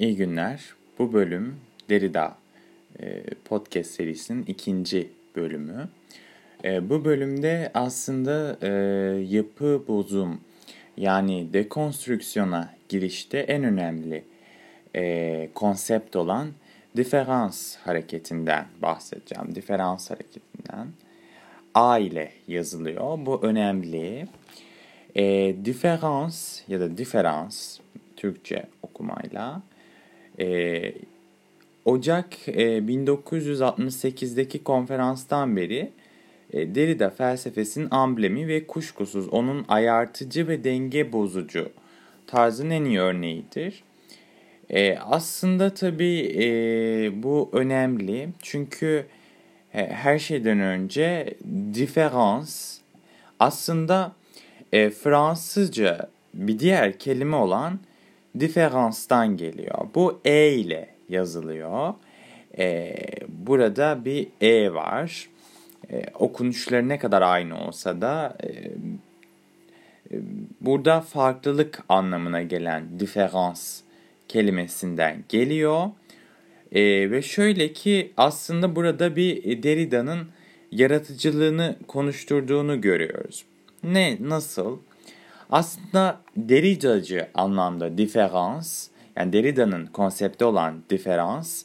İyi günler. Bu bölüm Derrida e, podcast serisinin ikinci bölümü. E, bu bölümde aslında e, yapı bozum yani dekonstrüksiyona girişte en önemli konsept olan diferans hareketinden bahsedeceğim. Diferans hareketinden. A ile yazılıyor. Bu önemli. E, diferans ya da diferans Türkçe okumayla e, Ocak e, 1968'deki konferanstan beri e, Derrida felsefesinin amblemi ve kuşkusuz onun ayartıcı ve denge bozucu tarzının en iyi örneğidir. E, aslında tabii e, bu önemli çünkü e, her şeyden önce diferans aslında e, Fransızca bir diğer kelime olan diferanstan geliyor. Bu E ile yazılıyor. E, burada bir E var. E, okunuşları ne kadar aynı olsa da e, e, burada farklılık anlamına gelen diferans kelimesinden geliyor. E, ve şöyle ki aslında burada bir Derrida'nın yaratıcılığını konuşturduğunu görüyoruz. Ne, nasıl? Aslında Derrida'cı anlamda diferans, yani Derrida'nın konsepti olan diferans,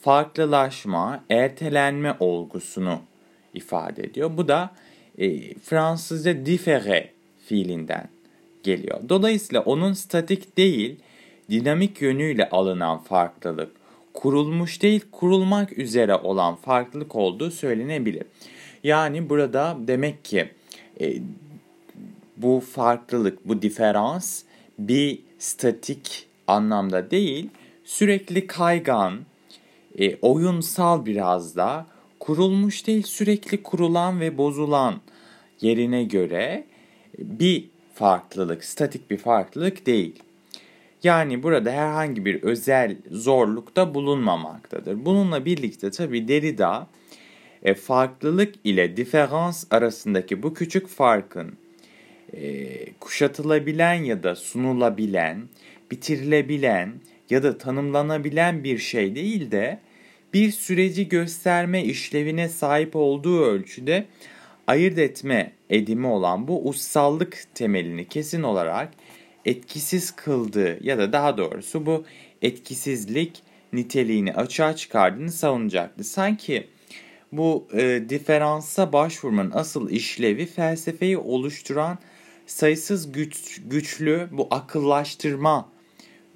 farklılaşma, ertelenme olgusunu ifade ediyor. Bu da e, Fransızca différer fiilinden geliyor. Dolayısıyla onun statik değil, dinamik yönüyle alınan farklılık, kurulmuş değil, kurulmak üzere olan farklılık olduğu söylenebilir. Yani burada demek ki e, bu farklılık, bu diferans bir statik anlamda değil, sürekli kaygan, e, oyunsal biraz da kurulmuş değil sürekli kurulan ve bozulan yerine göre bir farklılık, statik bir farklılık değil. Yani burada herhangi bir özel zorlukta bulunmamaktadır. Bununla birlikte tabi Derrida e, farklılık ile diferans arasındaki bu küçük farkın e, kuşatılabilen ya da sunulabilen, bitirilebilen ya da tanımlanabilen bir şey değil de bir süreci gösterme işlevine sahip olduğu ölçüde ayırt etme edimi olan bu ussallık temelini kesin olarak etkisiz kıldığı ya da daha doğrusu bu etkisizlik niteliğini açığa çıkardığını savunacaktı. Sanki bu e, diferansa başvurmanın asıl işlevi felsefeyi oluşturan sayısız güç, güçlü bu akıllaştırma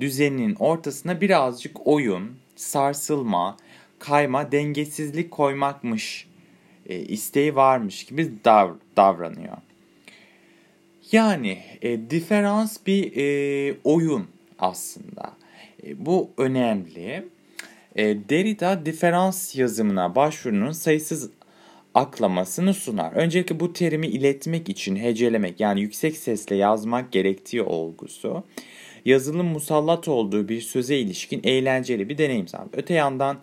düzeninin ortasına birazcık oyun, sarsılma, kayma, dengesizlik koymakmış e, isteği varmış gibi dav, davranıyor. Yani e, diferans bir e, oyun aslında. E, bu önemli. E, Derrida diferans yazımına başvurunun sayısız aklamasını sunar. Öncelikle bu terimi iletmek için hecelemek yani yüksek sesle yazmak gerektiği olgusu yazılım musallat olduğu bir söze ilişkin eğlenceli bir deneyim sağlar. Öte yandan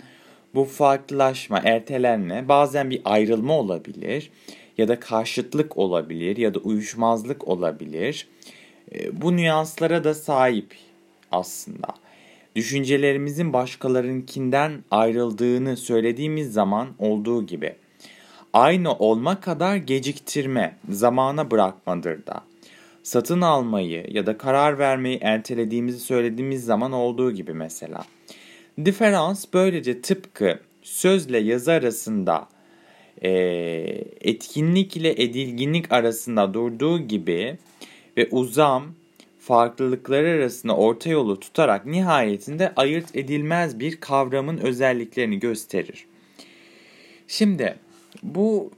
bu farklılaşma, ertelenme bazen bir ayrılma olabilir ya da karşıtlık olabilir ya da uyuşmazlık olabilir. E, bu nüanslara da sahip aslında. Düşüncelerimizin başkalarınkinden ayrıldığını söylediğimiz zaman olduğu gibi aynı olma kadar geciktirme, zamana bırakmadır da. Satın almayı ya da karar vermeyi ertelediğimizi söylediğimiz zaman olduğu gibi mesela. Diferans böylece tıpkı sözle yazı arasında e, etkinlik ile edilginlik arasında durduğu gibi ve uzam farklılıkları arasında orta yolu tutarak nihayetinde ayırt edilmez bir kavramın özelliklerini gösterir. Şimdi bu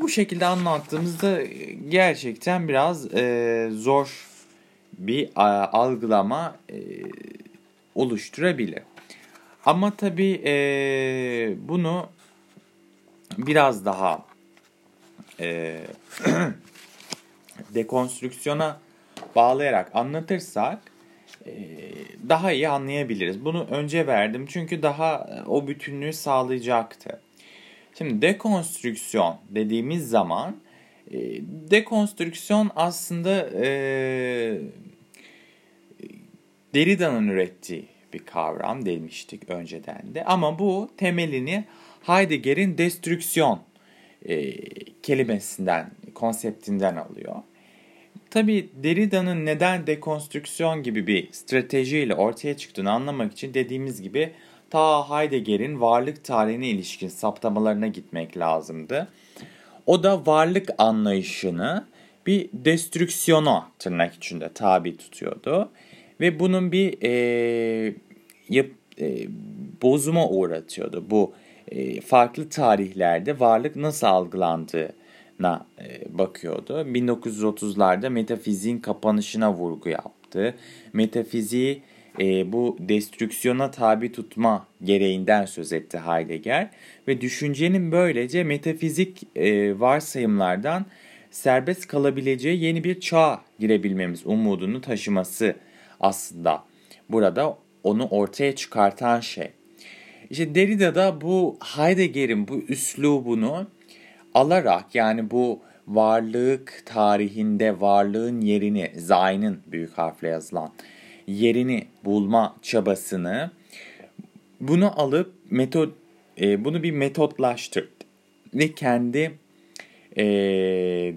bu şekilde anlattığımızda gerçekten biraz e, zor bir a, algılama e, oluşturabilir. Ama tabii e, bunu biraz daha e, dekonstrüksiyona bağlayarak anlatırsak e, daha iyi anlayabiliriz. Bunu önce verdim çünkü daha o bütünlüğü sağlayacaktı. Şimdi dekonstrüksiyon dediğimiz zaman e, dekonstrüksiyon aslında e, Derrida'nın ürettiği bir kavram demiştik önceden de. Ama bu temelini Heidegger'in destrüksiyon e, kelimesinden, konseptinden alıyor. Tabi Derrida'nın neden dekonstrüksiyon gibi bir stratejiyle ortaya çıktığını anlamak için dediğimiz gibi ta Heidegger'in varlık tarihine ilişkin saptamalarına gitmek lazımdı. O da varlık anlayışını bir destrüksiyona tırnak içinde tabi tutuyordu. Ve bunun bir e, yap, e, bozuma uğratıyordu. Bu e, farklı tarihlerde varlık nasıl algılandığına e, bakıyordu. 1930'larda metafiziğin kapanışına vurgu yaptı. Metafiziği e, bu destrüksiyona tabi tutma gereğinden söz etti Heidegger ve düşüncenin böylece metafizik e, varsayımlardan serbest kalabileceği yeni bir çağ girebilmemiz umudunu taşıması aslında burada onu ortaya çıkartan şey. İşte Derrida da bu Heidegger'in bu üslubunu alarak yani bu varlık tarihinde varlığın yerini, Zayn'ın büyük harfle yazılan yerini bulma çabasını bunu alıp metot e, bunu bir metotlaştırdı ve kendi e,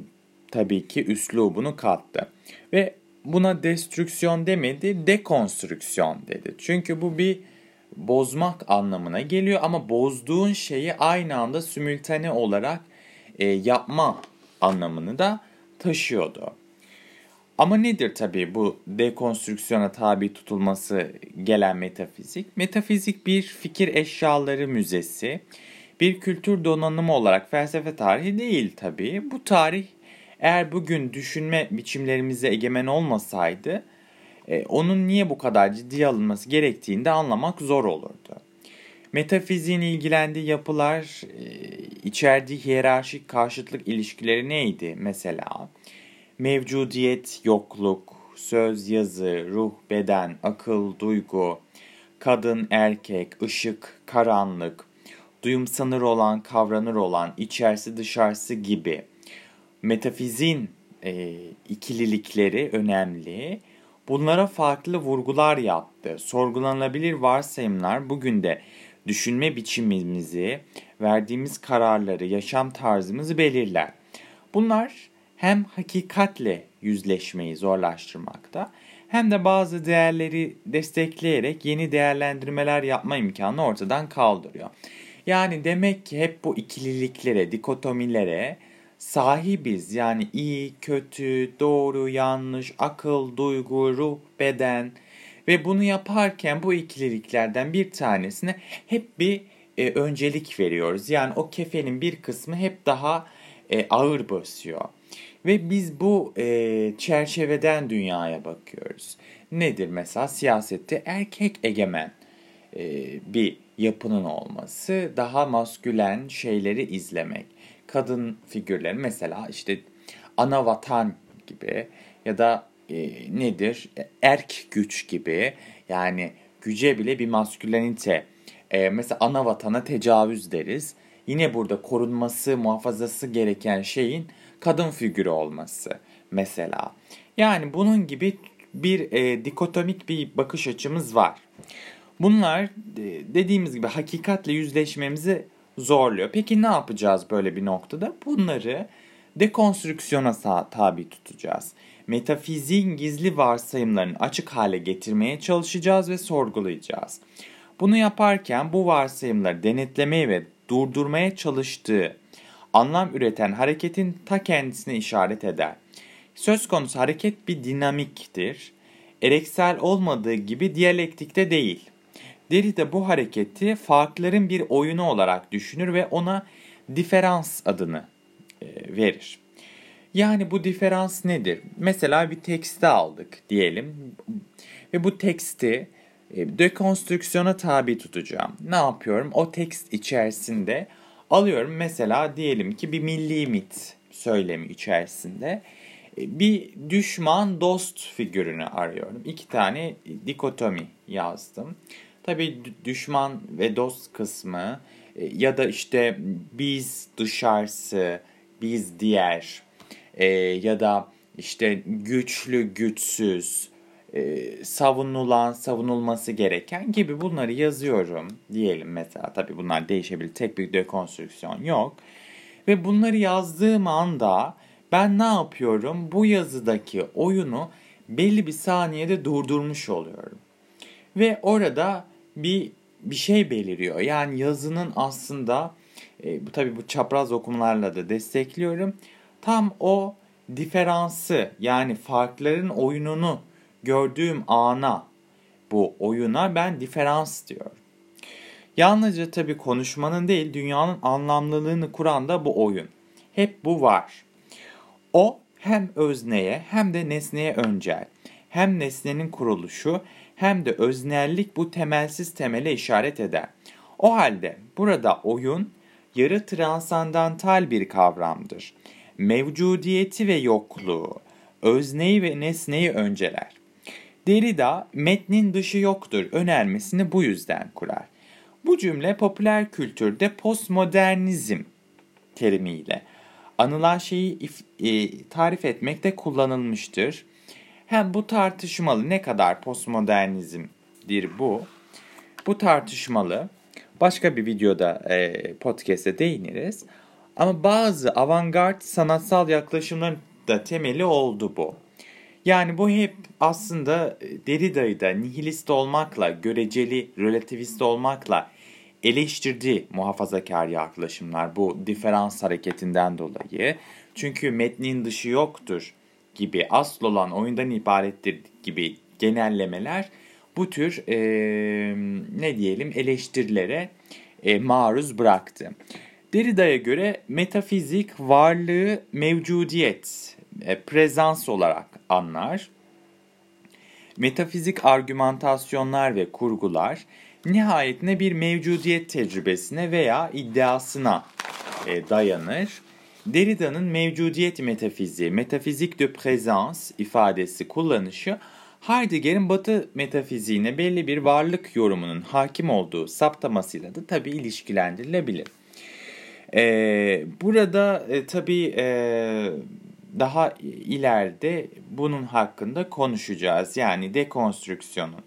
tabii ki üslubunu kattı ve buna destrüksiyon demedi, dekonstrüksiyon dedi. Çünkü bu bir bozmak anlamına geliyor ama bozduğun şeyi aynı anda simültane olarak e, yapma anlamını da taşıyordu. Ama nedir tabii bu dekonstrüksiyona tabi tutulması gelen metafizik? Metafizik bir fikir eşyaları müzesi, bir kültür donanımı olarak felsefe tarihi değil tabii. Bu tarih eğer bugün düşünme biçimlerimize egemen olmasaydı e, onun niye bu kadar ciddi alınması gerektiğini de anlamak zor olurdu. Metafiziğin ilgilendiği yapılar, e, içerdiği hiyerarşik karşıtlık ilişkileri neydi mesela? Mevcudiyet, yokluk, söz, yazı, ruh, beden, akıl, duygu, kadın, erkek, ışık, karanlık, duyumsanır olan, kavranır olan, içerisi dışarısı gibi metafizin e, ikililikleri önemli. Bunlara farklı vurgular yaptı. Sorgulanabilir varsayımlar bugün de düşünme biçimimizi, verdiğimiz kararları, yaşam tarzımızı belirler. Bunlar hem hakikatle yüzleşmeyi zorlaştırmakta hem de bazı değerleri destekleyerek yeni değerlendirmeler yapma imkanını ortadan kaldırıyor. Yani demek ki hep bu ikililiklere, dikotomilere sahibiz. Yani iyi, kötü, doğru, yanlış, akıl, duygu, ruh, beden ve bunu yaparken bu ikililiklerden bir tanesine hep bir e, öncelik veriyoruz. Yani o kefenin bir kısmı hep daha e, ağır basıyor. Ve biz bu e, çerçeveden dünyaya bakıyoruz. Nedir mesela? Siyasette erkek egemen e, bir yapının olması, daha maskülen şeyleri izlemek. Kadın figürleri mesela işte ana vatan gibi ya da e, nedir? Erk güç gibi. Yani güce bile bir maskülenite. E, mesela ana vatana tecavüz deriz. Yine burada korunması, muhafazası gereken şeyin kadın figürü olması mesela. Yani bunun gibi bir e, dikotomik bir bakış açımız var. Bunlar e, dediğimiz gibi hakikatle yüzleşmemizi zorluyor. Peki ne yapacağız böyle bir noktada? Bunları dekonstrüksiyona tabi tutacağız. Metafiziğin gizli varsayımlarını açık hale getirmeye çalışacağız ve sorgulayacağız. Bunu yaparken bu varsayımları denetlemeye ve durdurmaya çalıştığı anlam üreten hareketin ta kendisine işaret eder. Söz konusu hareket bir dinamiktir. Ereksel olmadığı gibi diyalektikte değil. Derrida bu hareketi farkların bir oyunu olarak düşünür ve ona diferans adını e, verir. Yani bu diferans nedir? Mesela bir teksti aldık diyelim ve bu teksti e, dekonstrüksiyona tabi tutacağım. Ne yapıyorum? O tekst içerisinde alıyorum mesela diyelim ki bir milli mit söylemi içerisinde e, bir düşman dost figürünü arıyorum. İki tane dikotomi yazdım. Tabii düşman ve dost kısmı e, ya da işte biz dışarısı, biz diğer e, ya da işte güçlü güçsüz savunulan, savunulması gereken gibi bunları yazıyorum diyelim mesela. Tabii bunlar değişebilir. Tek bir dekonstrüksiyon yok. Ve bunları yazdığım anda ben ne yapıyorum? Bu yazıdaki oyunu belli bir saniyede durdurmuş oluyorum. Ve orada bir bir şey beliriyor. Yani yazının aslında e, bu tabii bu çapraz okumalarla da destekliyorum. Tam o diferansı yani farkların oyununu gördüğüm ana bu oyuna ben diferans diyorum. Yalnızca tabii konuşmanın değil dünyanın anlamlılığını kuran da bu oyun. Hep bu var. O hem özneye hem de nesneye öncel. Hem nesnenin kuruluşu hem de öznellik bu temelsiz temele işaret eder. O halde burada oyun yarı transandantal bir kavramdır. Mevcudiyeti ve yokluğu, özneyi ve nesneyi önceler. Derrida metnin dışı yoktur önermesini bu yüzden kurar. Bu cümle popüler kültürde postmodernizm terimiyle anılan şeyi e, tarif etmekte kullanılmıştır. Hem bu tartışmalı ne kadar postmodernizmdir bu? Bu tartışmalı. Başka bir videoda e, podcast'te değiniriz. Ama bazı avantgard sanatsal yaklaşımların da temeli oldu bu. Yani bu hep aslında Derrida'yı da nihilist olmakla, göreceli, relativist olmakla eleştirdi muhafazakar yaklaşımlar bu diferans hareketinden dolayı. Çünkü metnin dışı yoktur gibi asıl olan oyundan ibarettir gibi genellemeler bu tür e, ne diyelim eleştirilere e, maruz bıraktı. Derrida'ya göre metafizik varlığı mevcudiyet, e, prezans olarak anlar. Metafizik argümantasyonlar ve kurgular nihayetinde bir mevcudiyet tecrübesine veya iddiasına e, dayanır. Derrida'nın mevcudiyet metafiziği, metafizik de présence ifadesi kullanışı Heidegger'in batı metafiziğine belli bir varlık yorumunun hakim olduğu saptamasıyla da tabii ilişkilendirilebilir. Ee, burada e, tabii e, daha ileride bunun hakkında konuşacağız. Yani dekonstrüksiyonun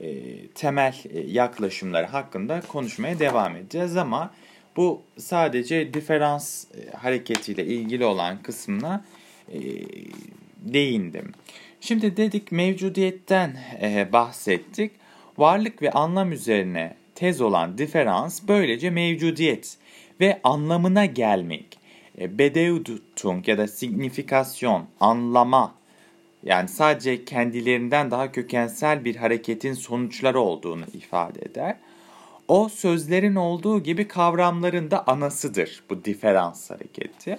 e, temel e, yaklaşımları hakkında konuşmaya devam edeceğiz ama bu sadece diferans e, hareketiyle ilgili olan kısmına e, değindim. Şimdi dedik mevcudiyetten e, bahsettik. Varlık ve anlam üzerine tez olan diferans böylece mevcudiyet ve anlamına gelmek. E, Bedeutung ya da signifikasyon, anlama yani sadece kendilerinden daha kökensel bir hareketin sonuçları olduğunu ifade eder. O sözlerin olduğu gibi kavramların da anasıdır bu diferans hareketi.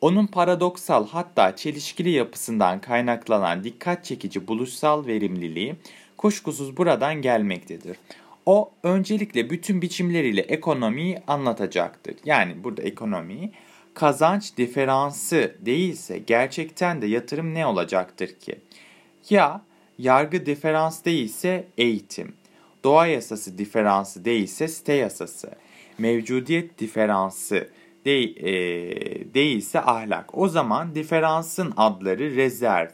Onun paradoksal hatta çelişkili yapısından kaynaklanan dikkat çekici buluşsal verimliliği kuşkusuz buradan gelmektedir. O öncelikle bütün biçimleriyle ekonomiyi anlatacaktır. Yani burada ekonomiyi kazanç diferansı değilse gerçekten de yatırım ne olacaktır ki? Ya yargı diferans değilse eğitim, doğa yasası diferansı değilse site yasası, mevcudiyet diferansı de, e, değilse ahlak. O zaman diferansın adları rezerv,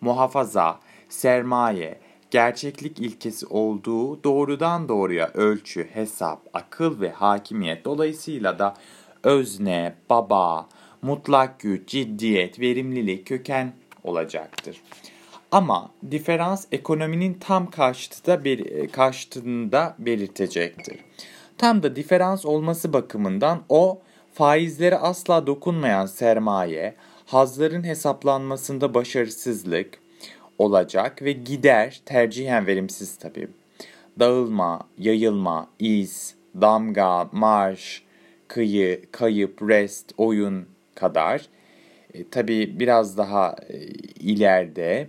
muhafaza, sermaye, gerçeklik ilkesi olduğu doğrudan doğruya ölçü, hesap, akıl ve hakimiyet dolayısıyla da özne, baba, mutlak güç, ciddiyet, verimlilik, köken olacaktır. Ama diferans ekonominin tam karşıtında, bir, karşıtında belirtecektir. Tam da diferans olması bakımından o faizlere asla dokunmayan sermaye, hazların hesaplanmasında başarısızlık olacak ve gider tercihen verimsiz tabii. Dağılma, yayılma, iz, damga, marş, kıyı, kayıp, rest, oyun kadar. E, tabii biraz daha e, ileride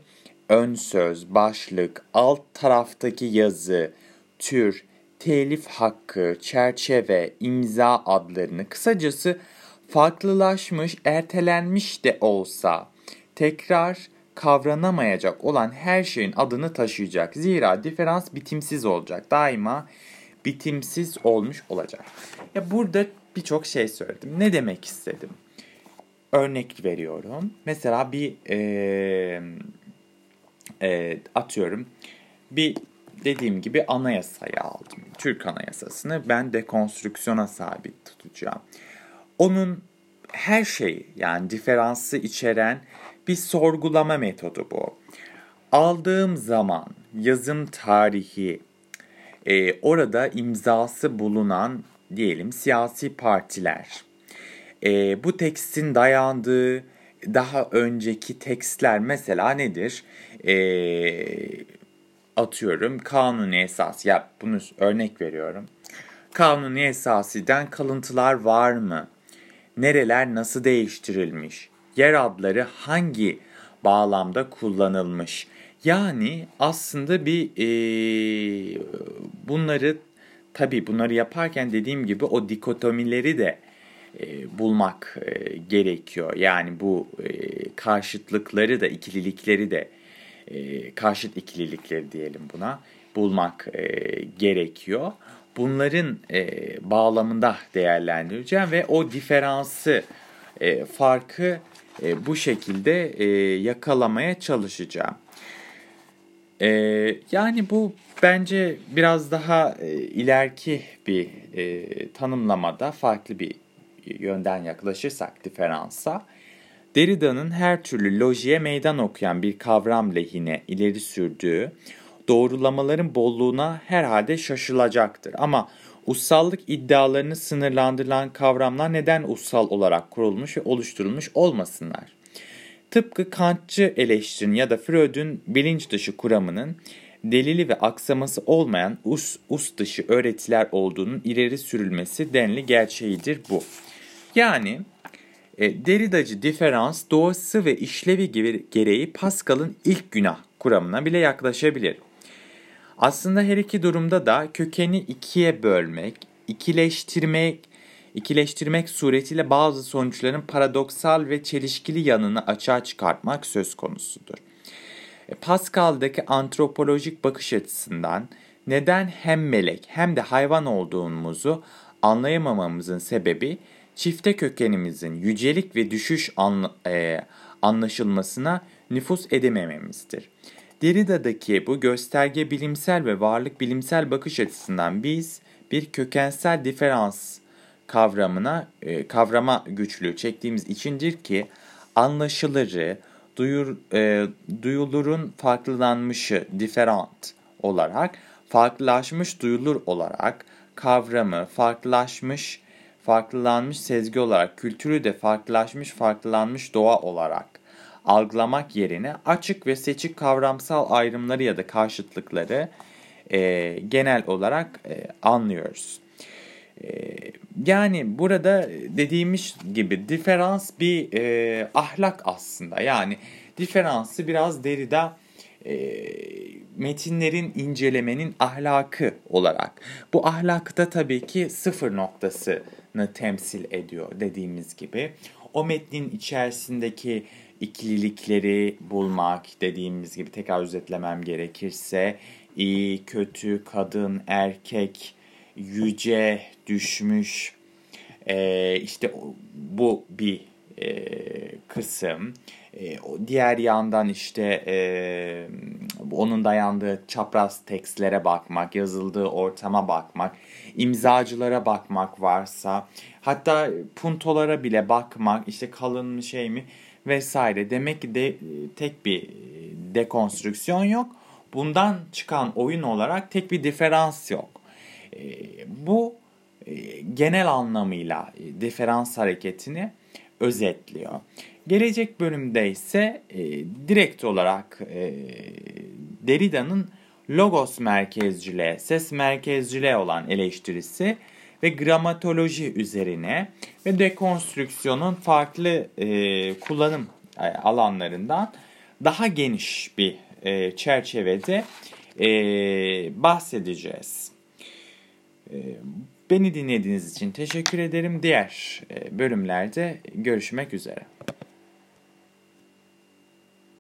ön söz, başlık, alt taraftaki yazı, tür, telif hakkı, çerçeve, imza adlarını kısacası farklılaşmış, ertelenmiş de olsa tekrar kavranamayacak olan her şeyin adını taşıyacak. Zira diferans bitimsiz olacak. Daima bitimsiz olmuş olacak. Ya burada birçok şey söyledim. Ne demek istedim? Örnek veriyorum. Mesela bir e, e, atıyorum bir dediğim gibi anayasayı aldım. Türk anayasasını ben dekonstrüksiyona sabit tutacağım. Onun her şeyi yani diferansı içeren bir sorgulama metodu bu. Aldığım zaman yazım tarihi, e, orada imzası bulunan diyelim siyasi partiler, e, bu tekstin dayandığı daha önceki tekstler mesela nedir? E, atıyorum kanuni esas ya bunu örnek veriyorum. Kanuni esasiden kalıntılar var mı? Nereler nasıl değiştirilmiş? Yer adları hangi bağlamda kullanılmış? Yani aslında bir e, bunları tabi bunları yaparken dediğim gibi o dikotomileri de e, bulmak e, gerekiyor. Yani bu e, karşıtlıkları da ikililikleri de e, karşıt ikililikleri diyelim buna bulmak e, gerekiyor. Bunların e, bağlamında değerlendireceğim ve o diferansı, e, farkı e, bu şekilde e, yakalamaya çalışacağım. E, yani bu bence biraz daha e, ileriki bir e, tanımlamada farklı bir yönden yaklaşırsak diferansa Derrida'nın her türlü lojiye meydan okuyan bir kavram lehine ileri sürdüğü doğrulamaların bolluğuna herhalde şaşılacaktır. Ama ussallık iddialarını sınırlandırılan kavramlar neden ussal olarak kurulmuş ve oluşturulmuş olmasınlar? Tıpkı Kantçı eleştirin ya da Freud'un bilinç dışı kuramının delili ve aksaması olmayan us, us dışı öğretiler olduğunun ileri sürülmesi denli gerçeğidir bu. Yani e, Derridacı diferans doğası ve işlevi gereği Pascal'ın ilk günah kuramına bile yaklaşabilir. Aslında her iki durumda da kökeni ikiye bölmek, ikileştirmek, ikileştirmek suretiyle bazı sonuçların paradoksal ve çelişkili yanını açığa çıkartmak söz konusudur. E, Pascal'daki antropolojik bakış açısından neden hem melek hem de hayvan olduğumuzu anlayamamamızın sebebi çifte kökenimizin yücelik ve düşüş e, anlaşılmasına nüfus edemememizdir. Derrida'daki bu gösterge bilimsel ve varlık bilimsel bakış açısından biz bir kökensel diferans kavramına e, kavrama güçlüğü çektiğimiz içindir ki anlaşılırı, duyur, e, duyulurun farklılanmışı diferant olarak, farklılaşmış duyulur olarak kavramı farklılaşmış farklılanmış sezgi olarak, kültürü de farklılaşmış, farklılanmış doğa olarak algılamak yerine açık ve seçik kavramsal ayrımları ya da karşıtlıkları e, genel olarak e, anlıyoruz. Yani burada dediğimiz gibi diferans bir e, ahlak aslında. Yani diferansı biraz Derrida e, metinlerin incelemenin ahlakı olarak. Bu ahlakta tabii ki sıfır noktasını temsil ediyor dediğimiz gibi. O metnin içerisindeki ikililikleri bulmak dediğimiz gibi tekrar özetlemem gerekirse iyi, kötü, kadın, erkek, yüce, düşmüş e, işte bu bir e, kısım. E, diğer yandan işte e, onun dayandığı çapraz tekstlere bakmak, yazıldığı ortama bakmak, imzacılara bakmak varsa, hatta puntolara bile bakmak, işte kalın mı şey mi vesaire. Demek ki de tek bir dekonstrüksiyon yok. Bundan çıkan oyun olarak tek bir diferans yok. E, bu e, genel anlamıyla diferans hareketini özetliyor. Gelecek bölümde ise e, direkt olarak e, Derrida'nın logos merkezciliğe, ses merkezciliğe olan eleştirisi ve gramatoloji üzerine ve dekonstrüksiyonun farklı kullanım alanlarından daha geniş bir çerçevede bahsedeceğiz. E, Beni dinlediğiniz için teşekkür ederim. Diğer e, bölümlerde görüşmek üzere.